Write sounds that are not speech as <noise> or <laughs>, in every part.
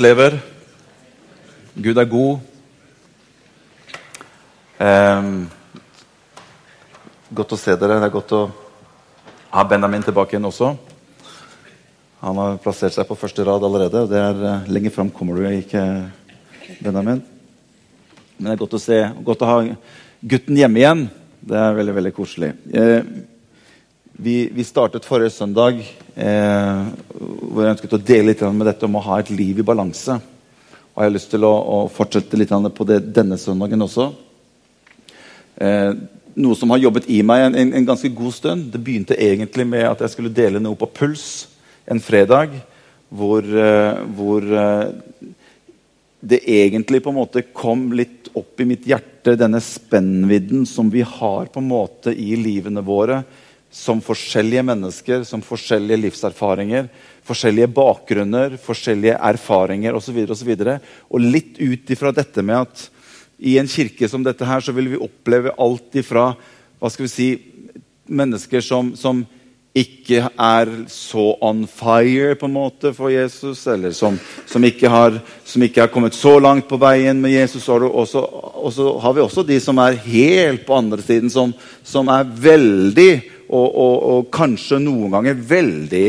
lever. Gud er god. Eh, godt å se dere. Det er godt å ha Benjamin tilbake igjen også. Han har plassert seg på første rad allerede. og det er eh, Lenger fram kommer du ikke, Benjamin. Men det er godt å se. Godt å ha gutten hjemme igjen. Det er veldig veldig koselig. Eh, vi, vi, startet forrige søndag eh, hvor jeg ønsket å dele litt med dette om å ha et liv i balanse. Og jeg har lyst til å, å fortsette litt på det denne søndagen også. Eh, noe som har jobbet i meg en, en, en, ganske god stund. Det begynte egentlig med at jeg skulle dele noe på Puls en fredag. Hvor, eh, hvor eh, det egentlig på en måte kom litt opp i mitt hjerte, denne spennvidden som vi har på en måte i livene våre som forskjellige mennesker, som forskjellige livserfaringer, forskjellige bakgrunner, forskjellige erfaringer osv. Og, så videre, og, og litt ut ifra dette med at i en kirke som dette her, så vil vi oppleve alt ifra hva skal vi si, mennesker som, som ikke er så on fire på en måte for Jesus, eller som, som, ikke, har, som ikke, har, kommet så langt på veien med Jesus. Så, og så har vi også de som er helt på andre siden, som, som er veldig og, og, og, kanskje noen ganger veldig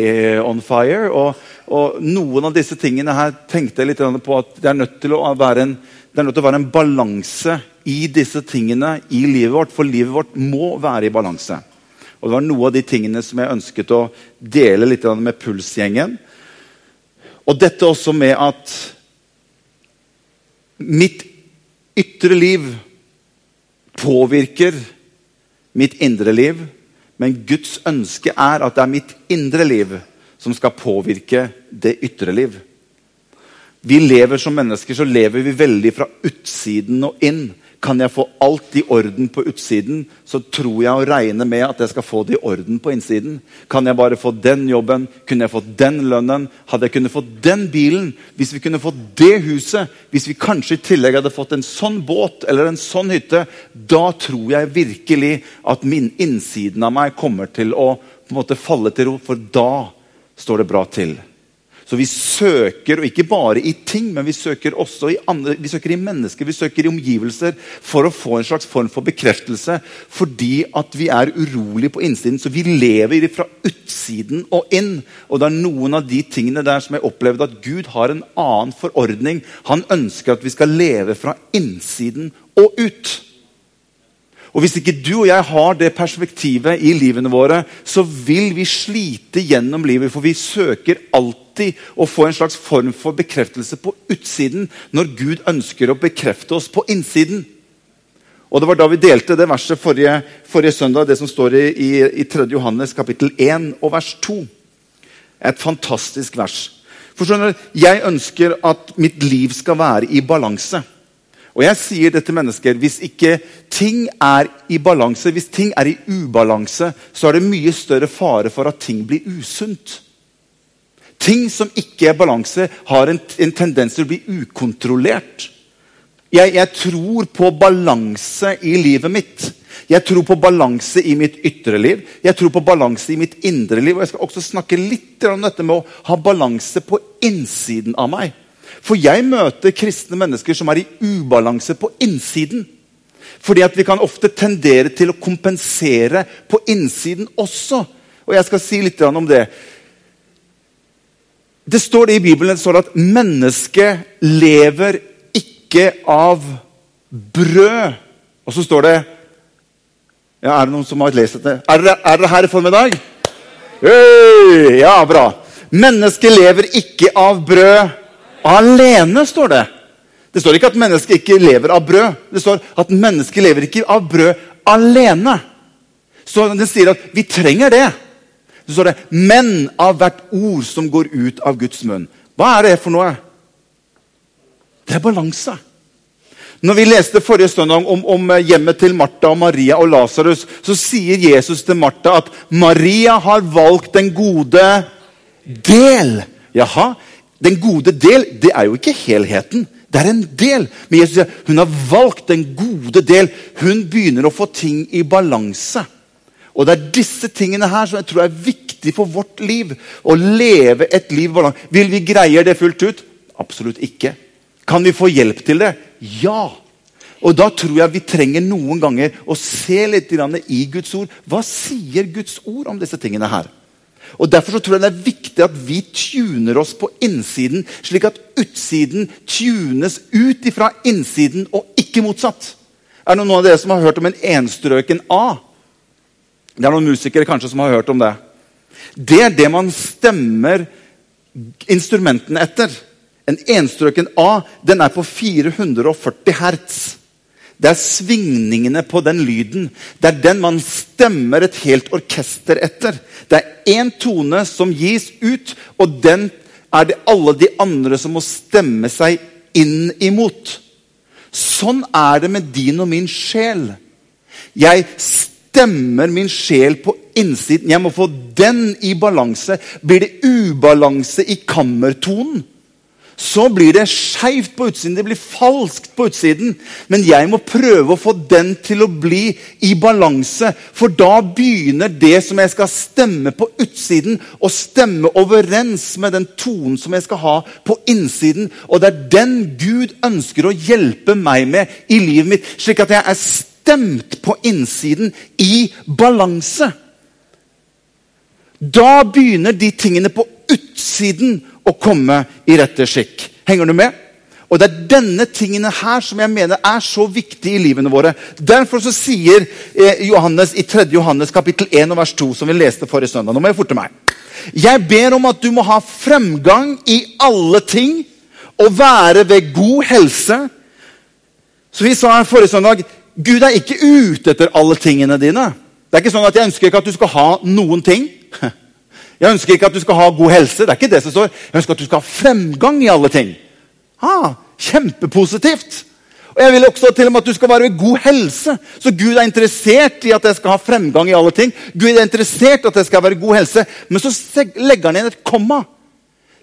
on fire. Og, og, noen av disse tingene her tenkte jeg litt på at det er nødt til å være en, å være en balanse i disse tingene i livet vårt. For livet vårt må være i balanse. Og Det var noe av de tingene som jeg ønsket å dele litt med Pulsgjengen. Og dette også med at mitt ytre liv påvirker mitt indre liv. Men Guds ønske er at det er mitt indre liv som skal påvirke det ytre liv. Vi lever som mennesker så lever vi veldig fra utsiden og inn. Kan jeg få alt i orden på utsiden, så tror jeg og regner med at jeg skal få det i orden på innsiden. Kan jeg bare få den jobben, kunne jeg fått den lønnen, hadde jeg kunnet fått den bilen, hvis vi kunne fått det huset, hvis vi kanskje i tillegg hadde fått en sånn båt eller en sånn hytte, da tror jeg virkelig at min innsiden av meg kommer til å på en måte falle til ro, for da står det bra til. Så vi søker, og ikke bare i ting, men vi søker også i, andre, vi søker i mennesker, vi søker i omgivelser for å få en slags form for bekreftelse. Fordi at vi er urolige på innsiden. Så vi lever fra utsiden og inn. Og det er noen av de tingene der som jeg opplevde at Gud har en annen forordning. Han ønsker at vi skal leve fra innsiden og ut. Og Hvis ikke du og jeg har det perspektivet i livene våre, så vil vi slite gjennom livet. For vi søker alltid å få en slags form for bekreftelse på utsiden når Gud ønsker å bekrefte oss på innsiden. Og Det var da vi delte det verset forrige, forrige søndag, det som står i, i, i 3. Johannes kapittel 1 og vers 2. Et fantastisk vers. For skjønner Jeg ønsker at mitt liv skal være i balanse. Og jeg sier det til mennesker hvis ikke ting er i balanse, hvis ting er i ubalanse, så er det mye større fare for at ting blir usunt. Ting som ikke er balanse, har en, en tendens til å bli ukontrollert. Jeg, jeg, tror på balanse i livet mitt. Jeg tror på balanse i mitt ytre liv. Jeg tror på balanse i mitt indre liv. Og jeg skal også snakke litt om dette med å ha balanse på innsiden av meg. For jeg møter kristne mennesker som er i ubalanse på innsiden. Fordi at vi kan ofte tendere til å kompensere på innsiden også. Og jeg skal si litt om det. Det står det i Bibelen det står at mennesket lever ikke av brød. Og så står det ja, Er det noen som har lest dette? Er dere, er her i formiddag? Hey, ja, bra. Mennesket lever ikke av brød Alene, står det. Det står ikke at mennesket ikke lever av brød. Det står at mennesket lever ikke av brød alene. Så Den sier at vi trenger det. Så står det 'men av hvert ord som går ut av Guds munn'. Hva er det for noe? Det er balanse. Når vi leste forrige søndag om, om hjemmet til Martha og Maria og Lasarus, så sier Jesus til Martha at Maria har valgt den gode del. Jaha, den gode del det er jo ikke helheten. Det er en del. Men Jesus sier hun har valgt den gode del. Hun begynner å få ting i balanse. Og Det er disse tingene her som jeg tror er viktig for vårt liv. Å leve et liv i balanse. Vil vi greie det fullt ut? Absolutt ikke. Kan vi få hjelp til det? Ja. Og da tror jeg vi trenger noen ganger å se litt i Guds ord. Hva sier Guds ord om disse tingene her? Og Derfor så tror jeg det er viktig at vi tuner oss på innsiden, slik at utsiden tunes ut ifra innsiden, og ikke motsatt. Er det noen av dere som har hørt om en enstrøken A? Det er noen musikere kanskje som har hørt om det. Det er det man stemmer instrumentene etter. En enstrøken A den er på 440 hertz. Det er svingningene på den lyden. Det er den man stemmer et helt orkester etter. Det er én tone som gis ut, og den er det alle de andre som må stemme seg inn imot. Sånn er det med din og min sjel. Jeg stemmer min sjel på innsiden. Jeg må få den i balanse. Blir det ubalanse i kammertonen, så blir det skeivt på utsiden. Det blir falskt på utsiden. Men jeg må prøve å få den til å bli i balanse. For da begynner det som jeg skal stemme på utsiden, å stemme overens med den tonen som jeg skal ha på innsiden. Og det er den Gud ønsker å hjelpe meg med i livet mitt, slik at jeg er stemt på innsiden i balanse. Da begynner de tingene på utsiden å komme i rette skikk. Henger du med? Og Det er denne tingene her som jeg mener er så viktig i livene våre. Derfor så sier eh, Johannes i 3. Johannes kapittel 1 og vers 2, som vi leste forrige søndag Nå må jeg forte meg. Jeg ber om at du må ha fremgang i alle ting og være ved god helse. Så vi sa her forrige søndag Gud er ikke ute etter alle tingene dine. Det er ikke sånn at Jeg ønsker ikke at du skal ha noen ting. <laughs> Jeg ønsker ikke at du skal ha god helse. det er ikke det som står. Jeg ønsker at du skal ha fremgang i alle ting. Ah, kjempepositivt. Og Jeg vil også til og med at du skal være i god helse. Så Gud er interessert i at jeg skal ha fremgang i alle ting. Gud er interessert i at jeg skal være god helse. Men så legger han inn et komma.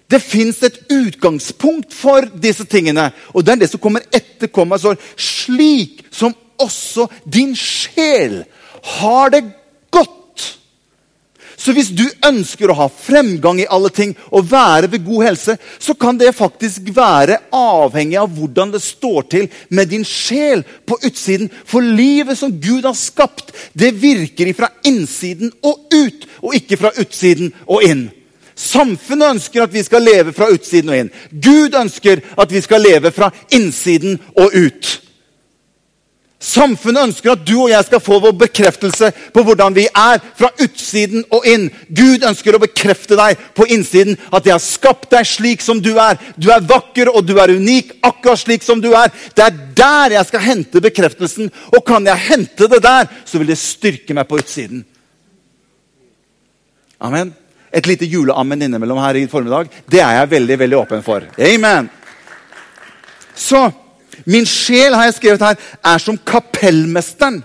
Det fins et utgangspunkt for disse tingene. Og det er det som kommer etter kommaet. Slik som også din sjel har det så hvis du ønsker å ha fremgang i alle ting og være ved god helse, så kan det faktisk være avhengig av hvordan det står til med din sjel på utsiden. For livet som Gud har skapt, det virker fra innsiden og ut, og ikke fra utsiden og inn. Samfunnet ønsker at vi skal leve fra utsiden og inn. Gud ønsker at vi skal leve fra innsiden og ut. Samfunnet ønsker at du og jeg skal få vår bekreftelse på hvordan vi er, fra utsiden og inn. Gud ønsker å bekrefte deg på innsiden, at 'jeg har skapt deg slik som du er'. Du er vakker og du er unik akkurat slik som du er. Det er der jeg skal hente bekreftelsen. Og kan jeg hente det der, så vil det styrke meg på utsiden. Amen. Et lite juleammen innimellom her i formiddag, det er jeg veldig veldig åpen for. Amen. Så Min sjel har jeg skrevet her, er som kapellmesteren.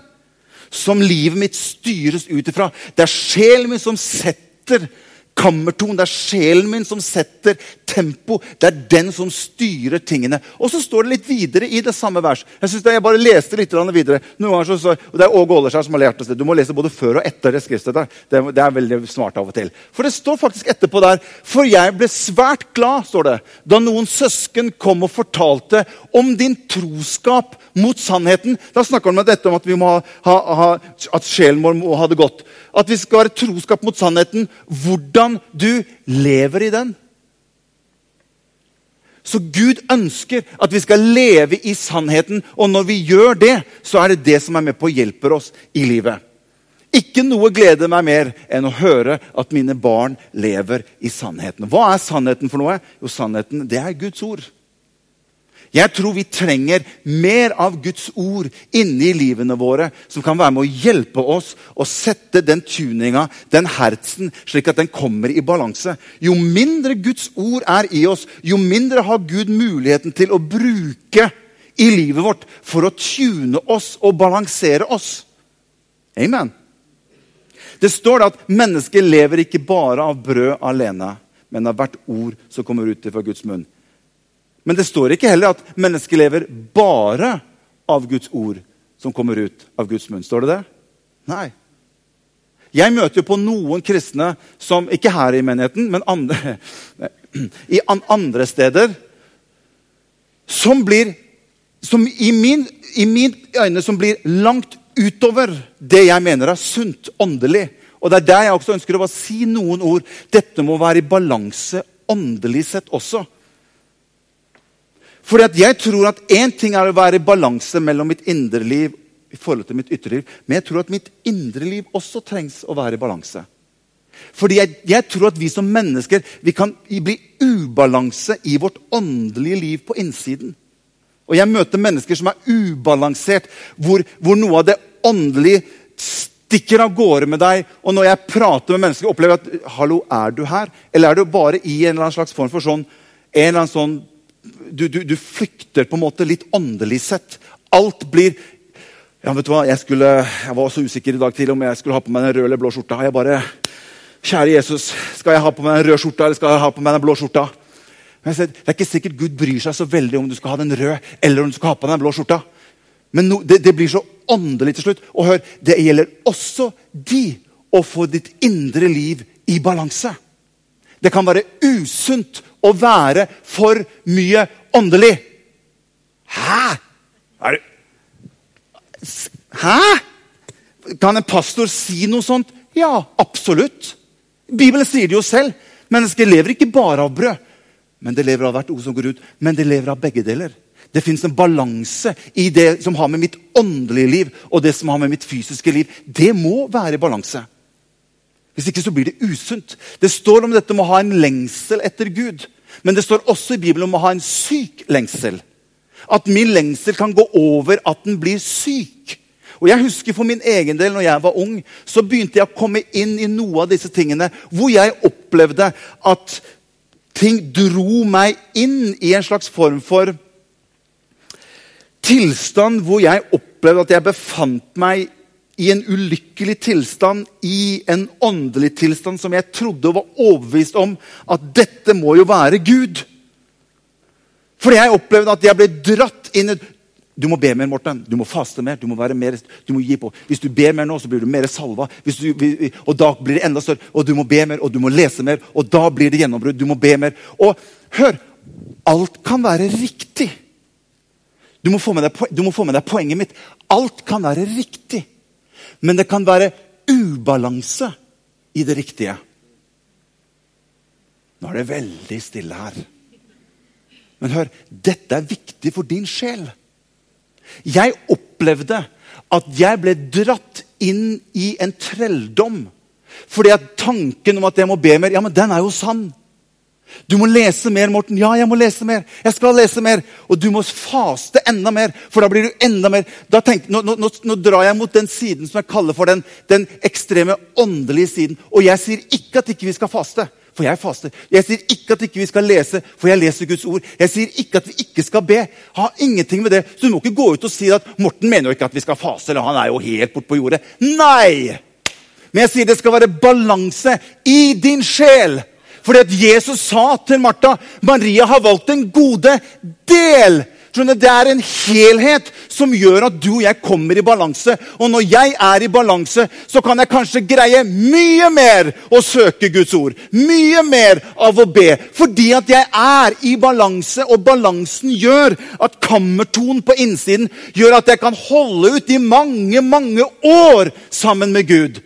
Som livet mitt styres ut ifra. Det er sjelen min som setter kammerton. Det er sjelen min som setter tempo. Det er den som styrer tingene. Og så står det litt videre i det samme vers. Jeg synes det, jeg bare leste litt videre. Så, så, og Det er Åge Åleskjær som har lært oss det. Du må lese både før og etter det skriftet Det, det, er veldig smart av og til. For det står faktisk etterpå der. For jeg ble svært glad, står det, da noen søsken kom og fortalte om din troskap mot sannheten. Da snakker han med dette om at, vi må ha, ha, ha, at sjelen vår må ha det godt. At vi skal være troskap mot sannheten. Hvordan du lever i den. Så Gud ønsker at vi skal leve i sannheten. Og når vi gjør det, så er det det som er med på å hjelpe oss i livet. Ikke noe gleder meg mer enn å høre at mine barn lever i sannheten. Hva er sannheten for noe? Jo, sannheten det er Guds ord. Jeg tror vi trenger mer av Guds ord inni livene våre, som kan være med å hjelpe oss å sette den tuninga, den hertsen, slik at den kommer i balanse. Jo mindre Guds ord er i oss, jo mindre har Gud muligheten til å bruke i livet vårt for å tune oss og balansere oss. Amen. Det står da at mennesket lever ikke bare av brød alene, men av hvert ord som kommer ut fra Guds munn. Men det står ikke heller at mennesket lever bare av Guds ord som kommer ut av Guds munn. Står det det? Nei. Jeg møter jo på noen kristne som ikke her i menigheten, men andre, <clears throat> i andre steder, som blir som i min, i min øyne som blir langt utover det jeg mener er sunt åndelig. Og Det er der jeg også ønsker å si noen ord. Dette må være i balanse åndelig sett også. Fordi at jeg tror at Én ting er å være i balanse mellom mitt indre liv i forhold til mitt ytre liv, men jeg tror at mitt indre liv også trengs å være i balanse. Fordi jeg, jeg, tror at vi som mennesker vi kan bli ubalanse i vårt åndelige liv på innsiden. Og jeg møter mennesker som er ubalansert, hvor, hvor noe av det åndelige stikker av gårde med deg. Og når jeg prater med mennesker, opplever jeg at Hallo, er du her? Eller er du bare i en eller annen slags form for sånn, en eller annen sånn du, du, du flykter på en måte litt åndelig sett. Alt blir ja, vet du hva, jeg, skulle, jeg var så usikker i dag til om jeg skulle ha på meg den røde eller blå skjorta. Jeg bare, Kjære Jesus, skal jeg ha på meg den røde skjorta eller skal jeg ha på meg den blå skjorta? Men det er ikke sikkert Gud bryr seg så veldig om du skal ha den røde eller om du skal ha på den blå skjorta. Men no, det, det, blir så åndelig til slutt. Og hør, det gjelder også de å få ditt indre liv i balanse. Det kan være usunt å være for mye åndelig. Hæ? Er det Hæ? Kan en pastor si noe sånt? Ja, absolutt. Bibelen sier det jo selv. Mennesker lever ikke bare av brød, men det lever av hvert ord som går ut. Men det lever av begge deler. Det fins en balanse i det som har med mitt åndelige liv og det som har med mitt fysiske liv. Det må være balanse. Hvis ikke så blir det usunt. Det står om dette med å ha en lengsel etter Gud. Men det står også i Bibelen om å ha en syk lengsel. At min lengsel kan gå over at den blir syk. Og jeg husker For min egen del, når jeg var ung, så begynte jeg å komme inn i noe av disse tingene hvor jeg opplevde at ting dro meg inn i en slags form for tilstand hvor jeg opplevde at jeg befant meg i en ulykkelig tilstand, i en åndelig tilstand som jeg trodde og var overbevist om at dette må jo være Gud. Fordi jeg opplevde at jeg ble dratt inn i Du må be mer, Morten. Du må faste mer. Du må være mer, du må gi på. Hvis du ber mer nå, så blir du mer salva. Du, og da blir det enda større. Og du må be mer, og du må lese mer. Og da blir det gjennombrudd. Du må be mer. Og hør! Alt kan være riktig. Du må, få med deg, få med deg poenget mitt. Alt kan være riktig. Men det kan være ubalanse i det riktige. Nå er det veldig stille her. Men hør, dette er viktig for din sjel. Jeg opplevde at jeg ble dratt inn i en trelldom. Fordi at tanken om at jeg må be mer, ja, men den er jo sann. Du må lese mer, Morten. Ja, jeg må lese mer. Jeg skal lese mer. Og du må faste enda mer, for da blir du enda mer tenker, nå, nå, nå, drar jeg mot den siden som jeg kaller for den, den ekstreme åndelige siden. Og jeg sier ikke at ikke vi skal faste for jeg faster. Jeg sier ikke at ikke vi skal lese, for jeg leser Guds ord. Jeg sier ikke at vi ikke skal be. Ha ingenting med det. Så du må ikke gå ut og si at Morten mener jo ikke at vi skal faste, eller han er jo helt bort på jordet. Nei! Men jeg sier det skal være balanse i din sjel. Fordi at Jesus sa til Martha Maria har valgt en gode del det er en helhet som gjør at du og jeg kommer i balanse. Og når jeg er i balanse, så kan jeg kanskje greie mye mer å søke Guds ord. Mye mer av å be. Fordi at jeg er i balanse, og balansen gjør at kammertonen på innsiden gjør at jeg kan holde ut i mange, mange år sammen med Gud.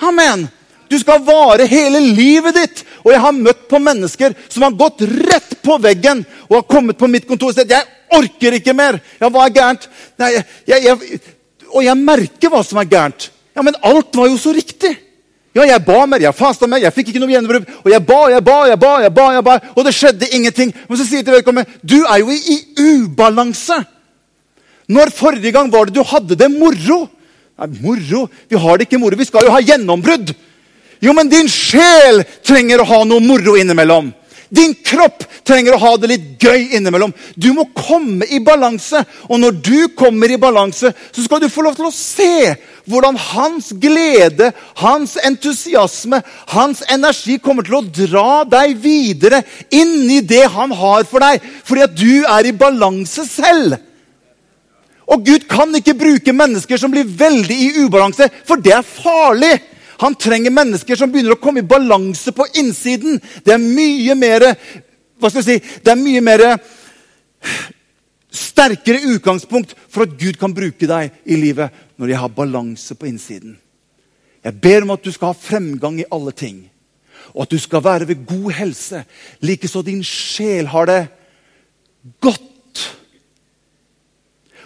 Amen. Du skal vare hele livet ditt. Og jeg har møtt på mennesker som har gått rett på veggen og har kommet på mitt kontor og sagt jeg orker ikke mer. Ja, hva er gærent? Nei, jeg, jeg, og jeg merker hva som er gærent. Ja, Men alt var jo så riktig. Ja, jeg ba mer, jeg fasta mer, jeg fikk ikke noe gjennombrudd. Og jeg ba, jeg ba, jeg ba, jeg ba, jeg ba, og det skjedde ingenting. Men så sier jeg til vedkommende du er jo i, i ubalanse. Når forrige gang var det du hadde det moro? Nei, moro? Vi har det ikke moro. Vi skal jo ha gjennombrudd. Jo, men din sjel trenger å ha noe moro innimellom. Din kropp trenger å ha det litt gøy innimellom. Du må komme i balanse. Og når du kommer i balanse, så skal du få lov til å se hvordan hans glede, hans entusiasme, hans energi kommer til å dra deg videre inn i det han har for deg. Fordi at du er i balanse selv. Og Gud kan ikke bruke mennesker som blir veldig i ubalanse, for det er farlig. Han trenger mennesker som begynner å komme i balanse på innsiden. Det er mye mer hva skal jeg si, Det er mye mer sterkere utgangspunkt for at Gud kan bruke deg i livet når jeg har balanse på innsiden. Jeg ber om at du skal ha fremgang i alle ting, og at du skal være ved god helse, likeså din sjel har det godt.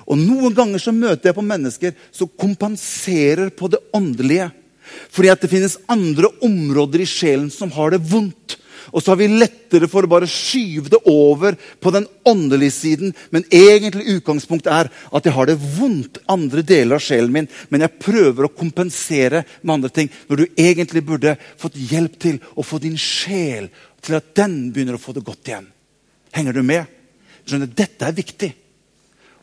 Og Noen ganger så møter jeg på mennesker som kompenserer på det åndelige. Fordi at det finnes andre områder i sjelen som har det vondt. Og så har vi lettere for å bare skyve det over på den åndelige siden. Men egentlig utgangspunktet er at jeg har det vondt andre deler av sjelen min. Men jeg prøver å kompensere med andre ting. Når du egentlig burde fått hjelp til å få din sjel til at den begynner å få det godt igjen. Henger du med? Skjønner, Dette er viktig.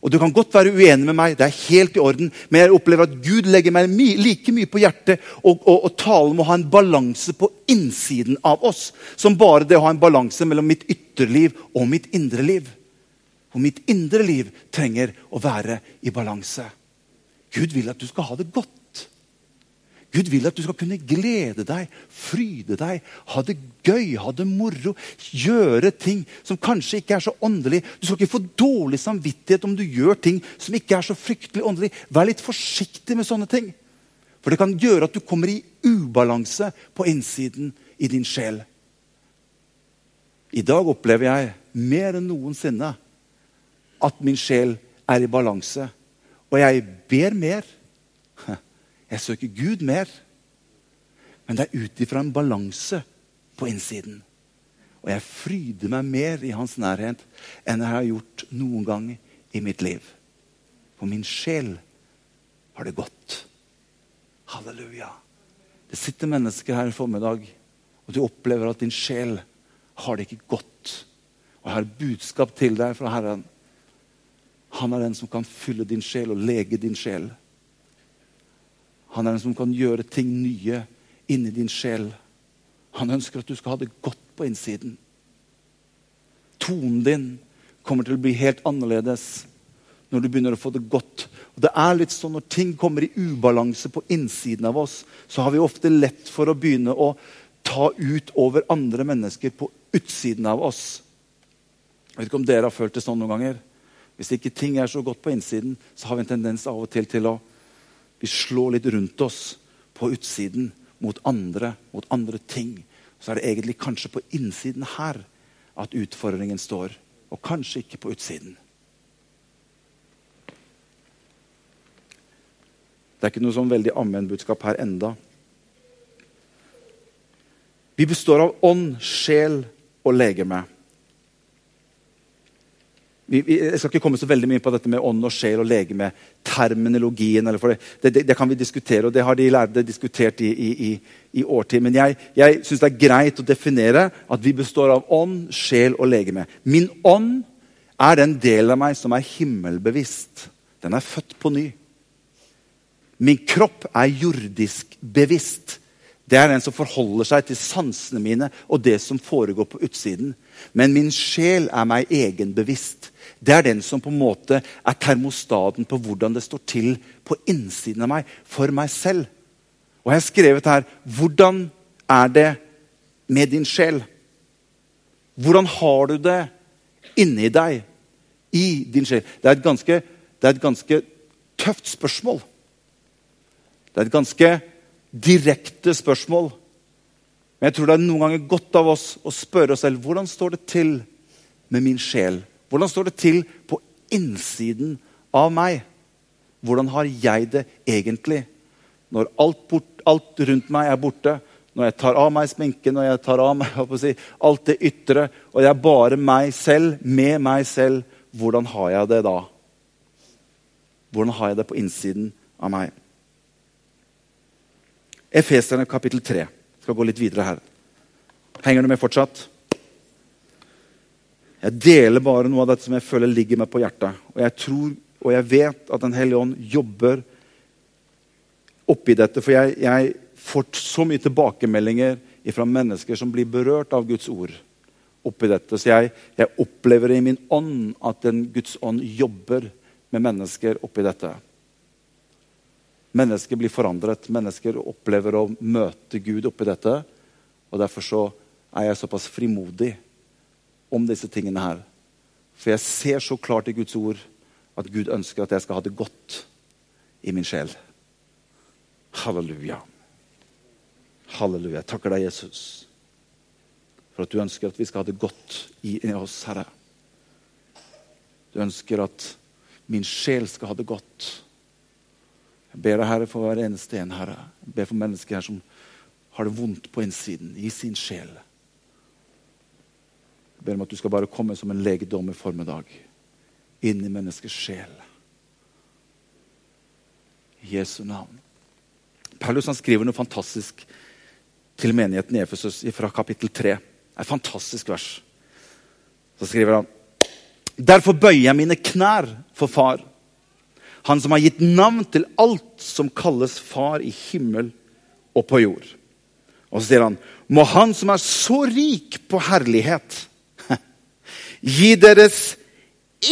Og Du kan godt være uenig med meg, det er helt i orden, men jeg opplever at Gud legger meg my like mye på hjertet og, og, og talen må ha en balanse på innsiden av oss som bare det å ha en balanse mellom mitt ytterliv og mitt indre liv. Og mitt indre liv trenger å være i balanse. Gud vil at du skal ha det godt. Gud vil at du skal kunne glede deg, fryde deg, ha det gøy, ha det moro. Gjøre ting som kanskje ikke er så åndelig. Du skal ikke få dårlig samvittighet om du gjør ting som ikke er så fryktelig åndelig. Vær litt forsiktig med sånne ting. For det kan gjøre at du kommer i ubalanse på innsiden i din sjel. I dag opplever jeg mer enn noensinne at min sjel er i balanse. Og jeg ber mer. Jeg søker Gud mer. Men det er ut ifra en balanse på innsiden. Og jeg fryder meg mer i hans nærhet enn jeg har gjort noen gang i mitt liv. For min sjel har det godt. Halleluja. Det sitter mennesker her i formiddag, og du opplever at din sjel har det ikke godt. Og jeg har budskap til deg fra Herren. Han er den som kan fylle din sjel og lege din sjel. Han er den som kan gjøre ting nye inni din sjel. Han ønsker at du skal ha det godt på innsiden. Tonen din kommer til å bli helt annerledes når du begynner å få det godt. Og det er litt sånn Når ting kommer i ubalanse på innsiden av oss, så har vi ofte lett for å begynne å ta ut over andre mennesker på utsiden av oss. Jeg vet ikke om dere har følt det sånn noen ganger. Hvis ikke ting er så godt på innsiden, så har vi en tendens av og til til å vi slår litt rundt oss på utsiden mot andre, mot andre ting. Så er det egentlig kanskje på innsiden her at utfordringen står, og kanskje ikke på utsiden. Det er ikke noe sånn veldig ammen-budskap her enda. Vi består av ånd, sjel og legeme jeg skal ikke komme så veldig mye inn på dette med ånd og sjel og legeme. Terminologien. Det, det, det, kan vi diskutere, og det har de lærde diskutert i, i, i årtid. Men jeg, jeg syns det er greit å definere at vi består av ånd, sjel og legeme. Min ånd er den delen av meg som er himmelbevisst. Den er født på ny. Min kropp er jordisk bevisst. Det er den som forholder seg til sansene mine og det som foregår på utsiden. Men min sjel er meg egenbevisst. Det er den som på en måte er termostaten på hvordan det står til på innsiden av meg, for meg selv. Og jeg har skrevet her Hvordan er det med din sjel? Hvordan har du det inni deg, i din sjel? Det er et ganske, det er et ganske tøft spørsmål. Det er et ganske direkte spørsmål. Men jeg tror det er noen ganger godt av oss å spørre oss selv hvordan står det til med min sjel. Hvordan står det til på innsiden av meg? Hvordan har jeg det egentlig? Når alt, bort, alt rundt meg er borte, når jeg tar av meg sminken, når jeg tar av meg <laughs> si, alt det ytre, og jeg er bare meg selv, med meg selv, hvordan har jeg det da? Hvordan har jeg det på innsiden av meg? Efeserne kapittel 3. Jeg skal gå litt videre her. Henger du med fortsatt? Jeg deler bare noe av dette som jeg føler ligger meg på hjertet. Og jeg tror og jeg vet at Den hellige ånd jobber oppi dette. For jeg, jeg får så mye tilbakemeldinger fra mennesker som blir berørt av Guds ord. oppi dette. Så jeg, jeg opplever i min ånd at den Guds ånd jobber med mennesker oppi dette. Mennesker blir forandret. Mennesker opplever å møte Gud oppi dette. Og Derfor så er jeg såpass frimodig om disse tingene her. For jeg ser så klart i Guds ord at Gud ønsker at jeg skal ha det godt i min sjel. Halleluja. Halleluja. Jeg takker deg, Jesus, for at du ønsker at vi skal ha det godt i oss, Herre. Du ønsker at min sjel skal ha det godt. Jeg ber deg, Herre, for hver eneste en, Herre. Jeg ber for mennesker her som har det vondt på innsiden, i sin sjel. Jeg ber om at du skal bare komme som en legedom i formiddag inn i menneskets sjel. I Jesu navn. Paulus han skriver noe fantastisk til menigheten i Efesus fra kapittel 3. Et fantastisk vers. Så skriver han Derfor bøyer jeg mine knær for Far, Han som har gitt navn til alt som kalles Far i himmel og på jord. Og så sier han, må Han som er så rik på herlighet, <laughs> gi deres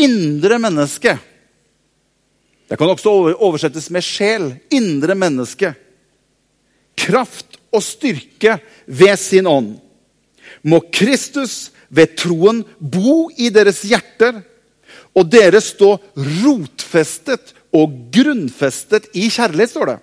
indre menneske Det kan også oversettes med sjel. Indre menneske. Kraft og styrke ved sin ånd. Må Kristus ved troen bo i deres hjerter, og dere stå rotfestet og grunnfestet i kjærlighet, står det.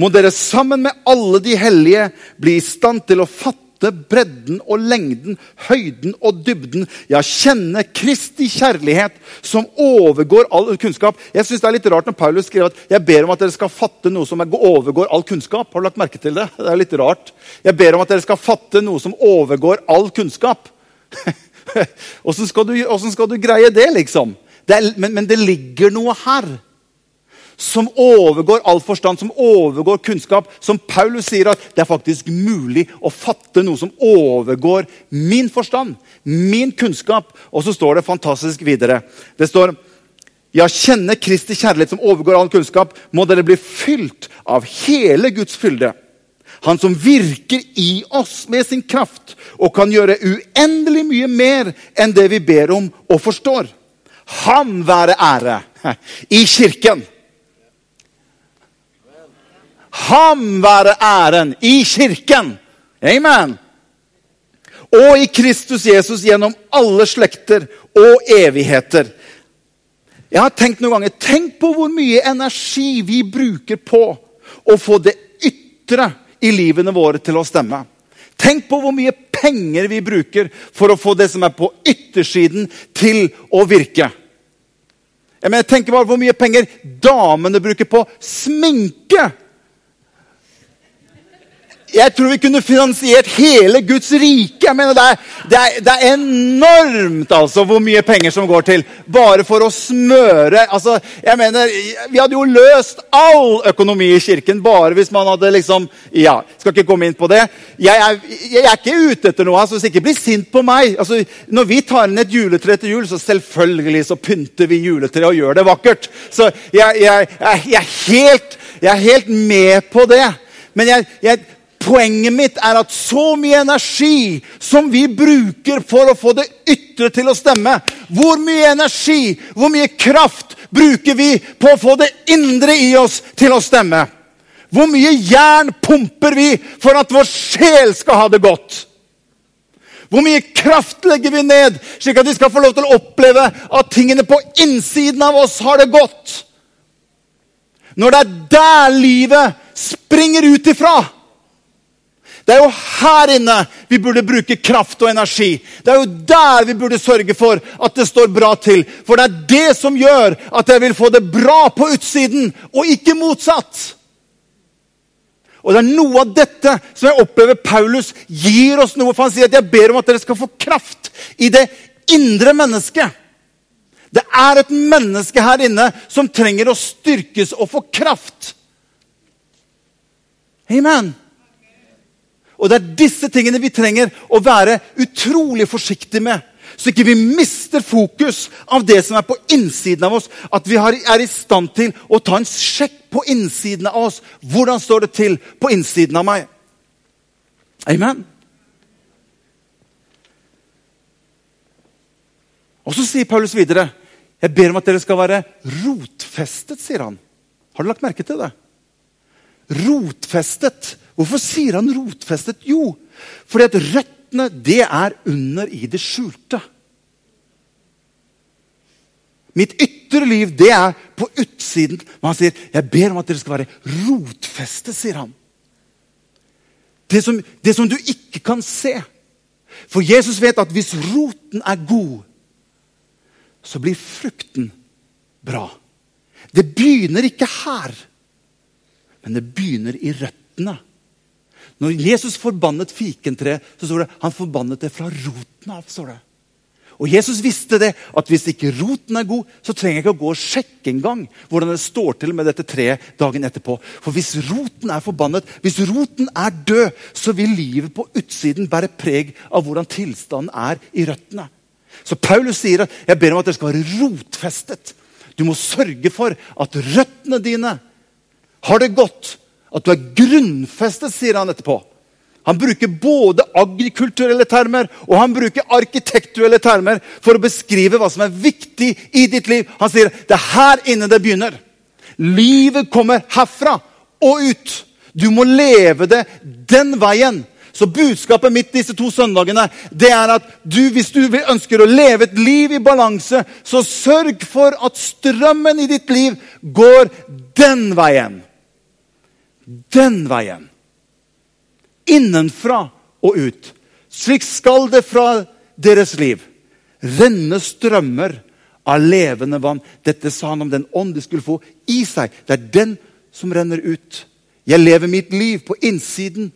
Må dere sammen med alle de hellige bli i stand til å fatte bredden og lengden, høyden og dybden. Ja, kjenne Kristi kjærlighet som overgår all kunnskap. Jeg synes Det er litt rart når Paulus skriver at jeg ber om at dere skal fatte noe som overgår all kunnskap. Har du lagt merke til det? Det er litt rart. Jeg ber om at dere skal fatte noe som overgår all kunnskap. <laughs> Åssen skal, skal, du greie det, liksom? Det er, men, men det ligger noe her som overgår all forstand, som overgår kunnskap. Som Paulus sier at det er faktisk mulig å fatte noe som overgår min forstand, min kunnskap. Og så står det fantastisk videre. Det står ja, kjenne Kristi kjærlighet som overgår all kunnskap, må dere bli fylt av hele Guds fylde. Han som virker i oss med sin kraft og kan gjøre uendelig mye mer enn det vi ber om og forstår. Ham være ære i kirken Ham være æren i kirken. Amen. Og i Kristus Jesus gjennom alle slekter og evigheter. Jeg har tenkt noen ganger, Tenk på hvor mye energi vi bruker på å få det ytre i livene våre til å stemme. Tenk på hvor mye penger vi bruker for å få det som er på yttersiden, til å virke. Jeg mener, tenk bare hvor mye penger damene bruker på sminke jeg tror vi kunne finansiert hele Guds rike. Jeg mener, det er, det, er, det er, enormt altså, hvor mye penger som går til bare for å smøre altså, jeg mener, Vi hadde jo løst all økonomi i kirken bare hvis man hadde liksom Ja, skal ikke komme inn på det. Jeg er, jeg er ikke ute etter noe, altså, så ikke bli sint på meg. Altså, når vi tar inn et juletre til jul, så selvfølgelig så pynter vi juletreet og gjør det vakkert. Så jeg, jeg, jeg, er helt, jeg er helt med på det. Men jeg, jeg, Poenget mitt er at så mye energi som vi bruker for å få det ytre til å stemme Hvor mye energi, hvor mye kraft bruker vi på å få det indre i oss til å stemme? Hvor mye jern pumper vi for at vår sjel skal ha det godt? Hvor mye kraft legger vi ned, slik at vi skal få lov til å oppleve at tingene på innsiden av oss har det godt? Når det er der livet springer ut ifra, det er jo her inne vi burde bruke kraft og energi. Det er jo der vi burde sørge for at det står bra til. For det er det som gjør at jeg vil få det bra på utsiden, og ikke motsatt. Og Det er noe av dette som jeg opplever Paulus gir oss noe. For han sier at jeg ber om at dere skal få kraft i det indre mennesket. Det er et menneske her inne som trenger å styrkes og få kraft. Amen. Og det er disse tingene vi trenger å være utrolig forsiktige med. Så ikke vi mister fokus av det som er på innsiden av oss. At vi er i stand til å ta en sjekk på innsiden av oss. Hvordan står det til på innsiden av meg? Amen. Og så sier Paulus videre jeg ber om at dere skal være rotfestet, sier han. Har du lagt merke til det? Rotfestet. Hvorfor sier han rotfestet? Jo, fordi at røttene det er under i det skjulte. Mitt ytre liv, det er på utsiden. Men han sier, 'Jeg ber om at dere skal være rotfestet', sier han. Det som, det som du ikke kan se. For Jesus vet at hvis roten er god, så blir frukten bra. Det begynner ikke her, men det begynner i røttene. Når Jesus forbannet fikentreet, så står det han forbannet det fra roten av. står det. Og Jesus visste det, at hvis ikke roten er god, så trenger jeg ikke å gå og sjekke engang hvordan det står til med dette treet dagen etterpå. For hvis roten er forbannet, hvis roten er død, så vil livet på utsiden bære preg av hvordan tilstanden er i røttene. Så Paulus sier at jeg ber om at dere skal være rotfestet. Du må sørge for at røttene dine har det godt. At du er grunnfestet, sier han etterpå. Han bruker både agrikulturelle termer og han bruker arkitektuelle termer for å beskrive hva som er viktig i ditt liv. Han sier det er her inne det begynner. Livet kommer herfra og ut. Du må leve det den veien. Så budskapet mitt disse to søndagene det er at du, hvis du ønsker å leve et liv i balanse, så sørg for at strømmen i ditt liv går den veien. Den veien innenfra og ut. Slik skal det fra deres liv renne strømmer av levende vann. Dette sa han om den ånd de skulle få i seg. Det er den som renner ut. Jeg lever mitt liv på innsiden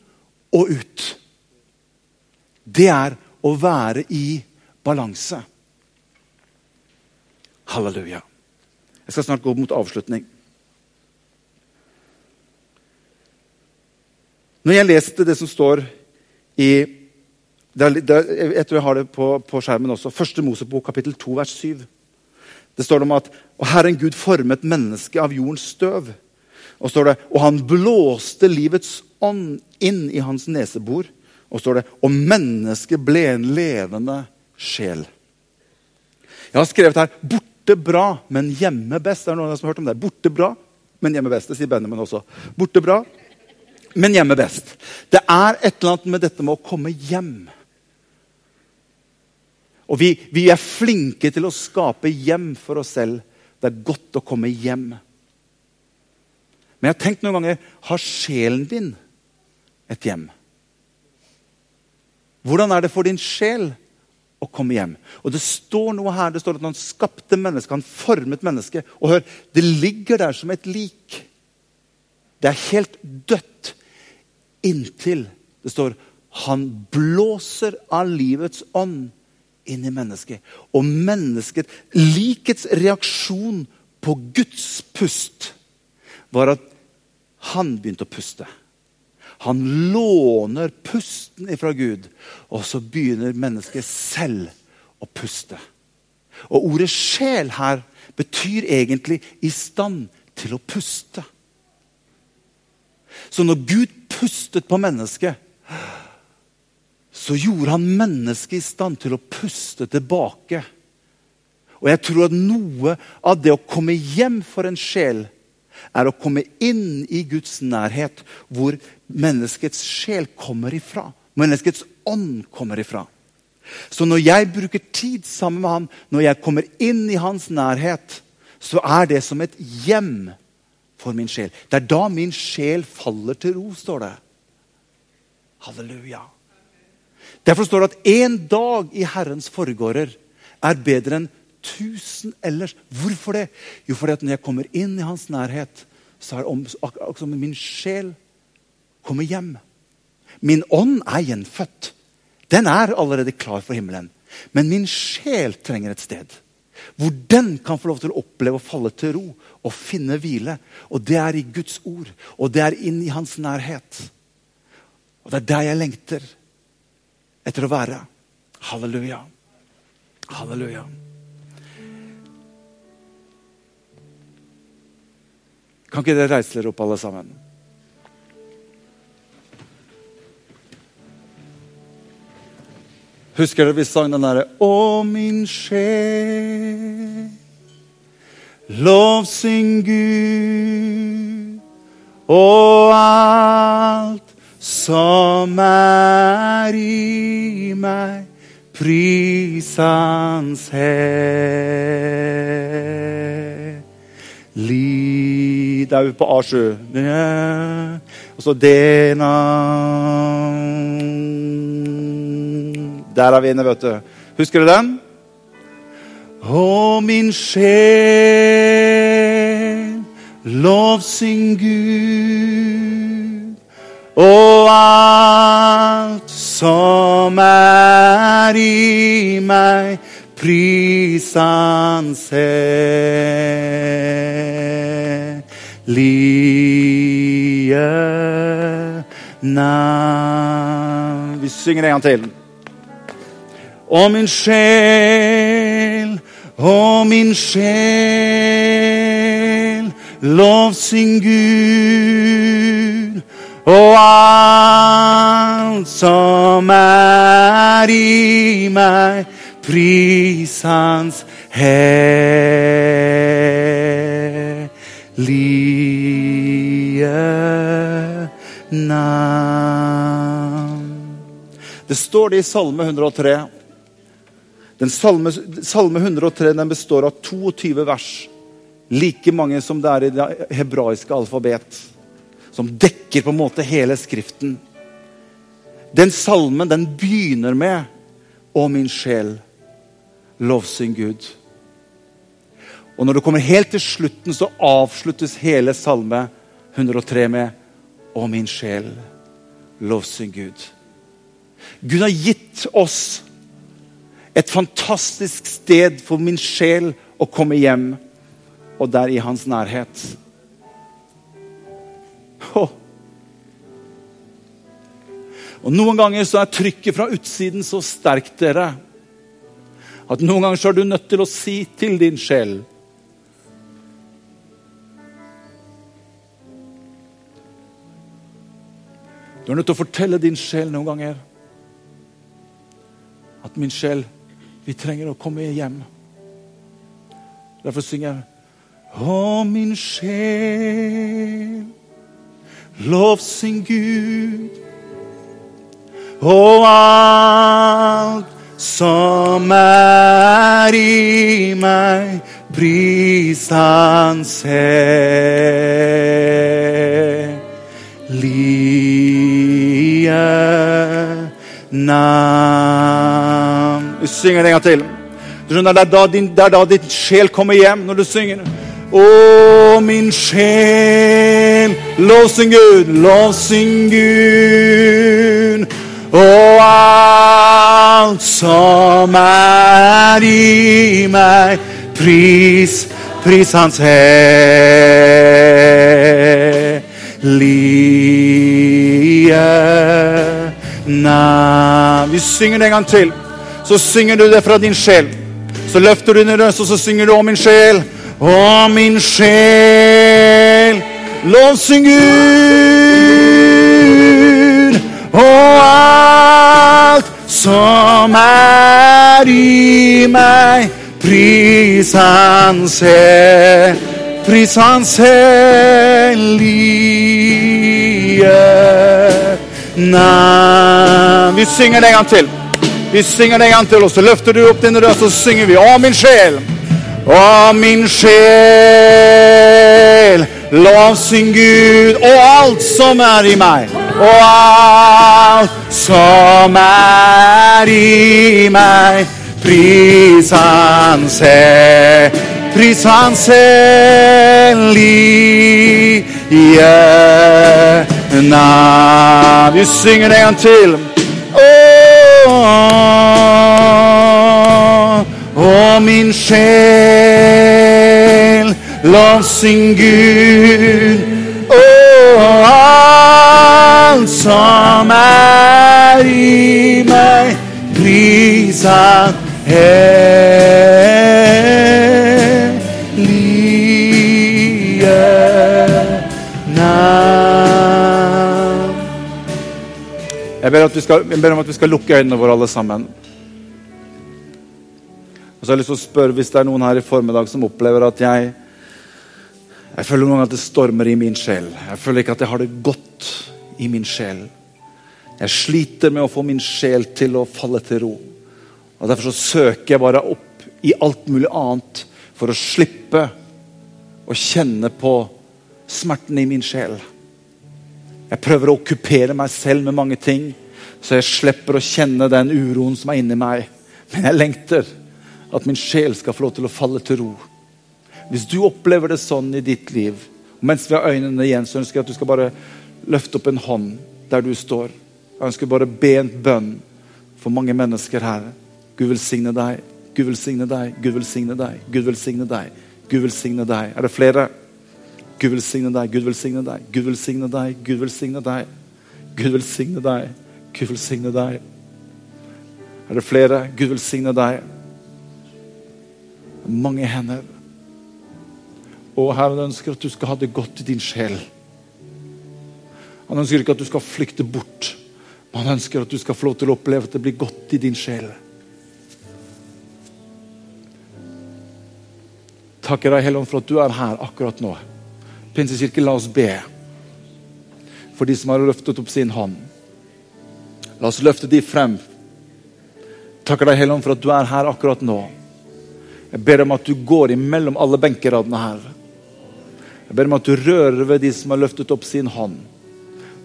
og ut. Det er å være i balanse. Halleluja. Jeg skal snart gå mot avslutning. Når jeg leste det som står i Jeg tror jeg har det på, på skjermen også. Første Mosebok, kapittel 2, vers 7. Det står om at og Herren Gud formet mennesket av jordens støv. Og står det, og han blåste livets ånd inn i hans nesebor. Og står det, og mennesket ble en levende sjel. Jeg har skrevet her 'borte bra, men hjemme best'. Det er noen som har hørt om det. Borte bra, men hjemme best. Det sier Benjamin også. Borte bra, men hjemme best. Det er et eller annet med dette med å komme hjem. Og vi, vi, er flinke til å skape hjem for oss selv. Det er godt å komme hjem. Men jeg har tenkt noen ganger har sjelen din et hjem? Hvordan er det for din sjel å komme hjem? Og Det står noe her, det står at han skapte mennesket, han formet mennesket. Og hør, Det ligger der som et lik. Det er helt dødt inntil det står han blåser av livets ånd inn i mennesket. Og mennesket, likets reaksjon på Guds pust var at han begynte å puste. Han låner pusten ifra Gud, og så begynner mennesket selv å puste. Og ordet 'sjel' her betyr egentlig 'i stand til å puste'. Så når Gud pustet på mennesket, så gjorde han mennesket i stand til å puste tilbake. Og jeg tror at noe av det å komme hjem for en sjel er å komme inn i Guds nærhet, hvor menneskets sjel kommer ifra. Menneskets ånd kommer ifra. Så når jeg bruker tid sammen med han, når jeg kommer inn i hans nærhet, så er det som et hjem for min sjel. Det er da min sjel faller til ro, står det. Halleluja. Derfor står det at én dag i Herrens forgårder er bedre enn tusen ellers. Hvorfor det? Jo, fordi at når jeg kommer inn i hans nærhet, så er det akkurat som min sjel kommer hjem. Min ånd er gjenfødt. Den er allerede klar for himmelen. Men min sjel trenger et sted hvor den kan få lov til å oppleve å falle til ro og finne hvile. Og det er i Guds ord, og det er inn i hans nærhet. Og det er der jeg lengter etter å være. Halleluja. Halleluja. Kan ikke dere reise dere opp, alle sammen? Husker dere vi sang den derre Å, min sjel, lovsyng Gud og alt som er i meg, pris hans hellighet. Det er vi på A7. Og så D-na Der er vi inne, vet du. Husker du den? Å, min sjel, lovsyng Gud. Og alt som er i meg, pris hans hellige navn. Vi synger en gang til. Å, min sjel, å, min sjel, lovsyng Gud. Og alt som er i meg, pris hans hellige navn. Det står det i Salme 103. Salme, salme 103 den består av 22 vers. Like mange som det er i det hebraiske alfabet. Som dekker på en måte hele Skriften. Den salmen den begynner med 'Å, min sjel, lovsyng Gud'. Og når du kommer helt til slutten, så avsluttes hele salme 103 med 'Å, min sjel, lovsyng Gud'. Gud har gitt oss et fantastisk sted for min sjel å komme hjem, og der i hans nærhet. Oh. Og Noen ganger så er trykket fra utsiden så sterkt dere, at noen ganger så er du nødt til å si til din sjel Du er nødt til å fortelle din sjel noen ganger at min sjel, vi trenger å komme hjem. Derfor synger jeg Å, min sjel, lovsyng Gud. Og alt som er i meg, pris hans hellige navn. Vi synger det en gang til. Du skjønner, Det er da din, det er da din sjel kommer hjem, når du synger. Å, min sjel, lovsyng Gud, lovsyng Gud. Og alt som er i meg, pris, pris hans hellige navn. Vi synger det en gang til. Så synger du det fra din sjel. Så løfter du din røst, og så synger du om min sjel. Å, min sjel, lovsyng Gud. Og alt som er i meg, pris hans hel, pris hans hellige navn. Vi synger det en gang til. Vi synger det en gang til, og så løfter du opp din røst, så synger vi Å, min sjel. Å, min sjel. Lovsyng Gud og alt som er i meg. Og alt som er i meg. Pris hans Hell. pris hans hellige navn. Vi synger det en gang til. Å, min sjel, lovsyng Gud. Og alt som er i meg, pris hellige Jeg ber, skal, jeg ber om at vi skal lukke øynene våre, alle sammen. Og så har jeg lyst til å spørre Hvis det er noen her i formiddag som opplever at jeg jeg føler noen ganger at det stormer i min sjel. Jeg føler ikke at jeg har det godt i min sjel. Jeg sliter med å få min sjel til å falle til ro. Og Derfor så søker jeg bare opp i alt mulig annet for å slippe å kjenne på smerten i min sjel. Jeg prøver å okkupere meg selv med mange ting, så jeg slipper å kjenne den uroen som er inni meg. Men jeg lengter at min sjel skal få lov til å falle til ro. Hvis du opplever det sånn i ditt liv, og mens vi har øynene igjen, så ønsker jeg at du skal bare løfte opp en hånd der du står. Jeg ønsker bare be en bønn for mange mennesker her. Gud velsigne deg. Gud velsigne deg. Gud velsigne deg. Gud velsigne deg. Gud velsigne deg. Er det flere? Gud velsigne deg. Gud velsigne deg. Gud velsigne deg. Gud velsigne deg. Gud velsigne deg. Gud velsigne deg. Er det flere? Gud velsigne deg. Mange hender. Og Herren ønsker at du skal ha det godt i din sjel. Han ønsker ikke at du skal flykte bort. Men han ønsker at du skal få lov til å oppleve at det blir godt i din sjel. Takker deg, Helligånd, for at du er her akkurat nå. Pinsekirke, la oss be for de som har løftet opp sin hånd. La oss løfte de frem. Takker deg, Helligånd, for at du er her akkurat nå. Jeg ber om at du går imellom alle benkeradene her. Jeg ber om at du rører ved de som har løftet opp sin hånd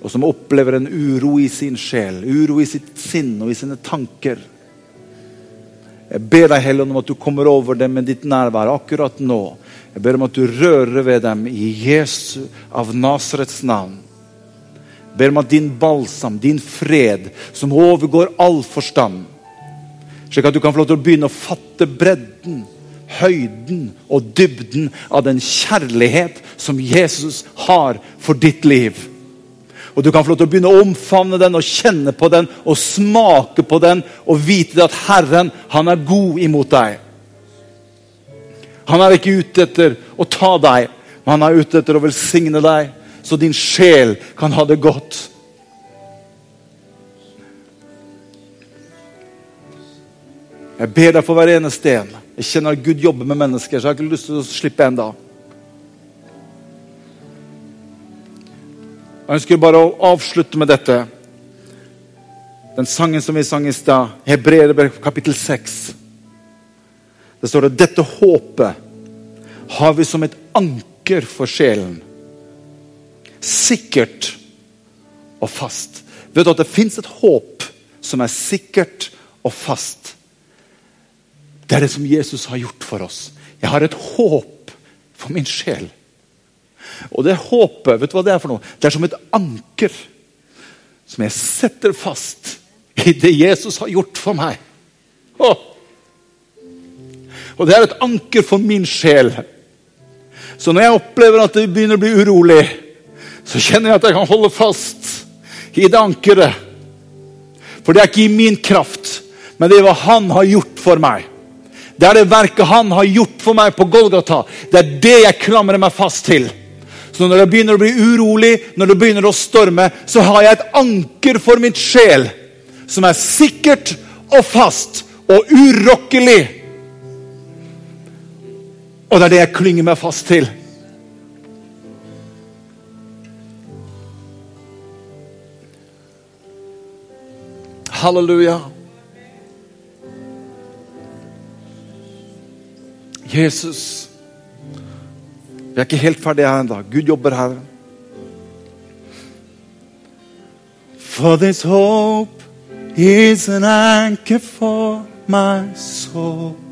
og som opplever en uro i sin sjel, uro i sitt sinn og i sine tanker. Jeg ber deg Helligånd, om at du kommer over dem med ditt nærvær akkurat nå. Jeg ber om at du rører ved dem i Jesu av Nasarets navn. Jeg ber om at din balsam, din fred, som overgår all forstand, slik at du kan få lov til å begynne å fatte bredden, høyden og dybden av den kjærlighet som Jesus har for ditt liv. Og du kan få lov til å begynne å omfavne den og kjenne på den og smake på den og vite at Herren han er god imot deg. Han er ikke ute etter å ta deg, men han er ute etter å velsigne deg, så din sjel kan ha det godt. Jeg ber deg for hver eneste en. Jeg kjenner at Gud jobber med mennesker, så jeg har ikke lyst til å slippe enda. Jeg ønsker bare å avslutte med dette. Den sangen som vi sang i stad, Hebreerbrev kapittel 6. Det står at dette håpet har vi som et anker for sjelen. Sikkert og fast. Vet du at det fins et håp som er sikkert og fast? Det er det som Jesus har gjort for oss. Jeg har et håp for min sjel. Og det håpet, vet du hva det er for noe? Det er som et anker som jeg setter fast i det Jesus har gjort for meg. Åh. Og det er et anker for min sjel. Så når jeg opplever at det begynner å bli urolig, så kjenner jeg at jeg kan holde fast i det ankeret. For det er ikke i min kraft, men det er hva han har gjort for meg. Det er det verket han har gjort for meg på Golgata. Det er det jeg klamrer meg fast til. Så når det begynner å bli urolig, når det begynner å storme, så har jeg et anker for mitt sjel som er sikkert og fast og urokkelig. Og det er det jeg klynger meg fast til. Halleluja. Jesus. Vi er ikke helt ferdige her ennå. Gud jobber her. For this hope is an anchor for my soul.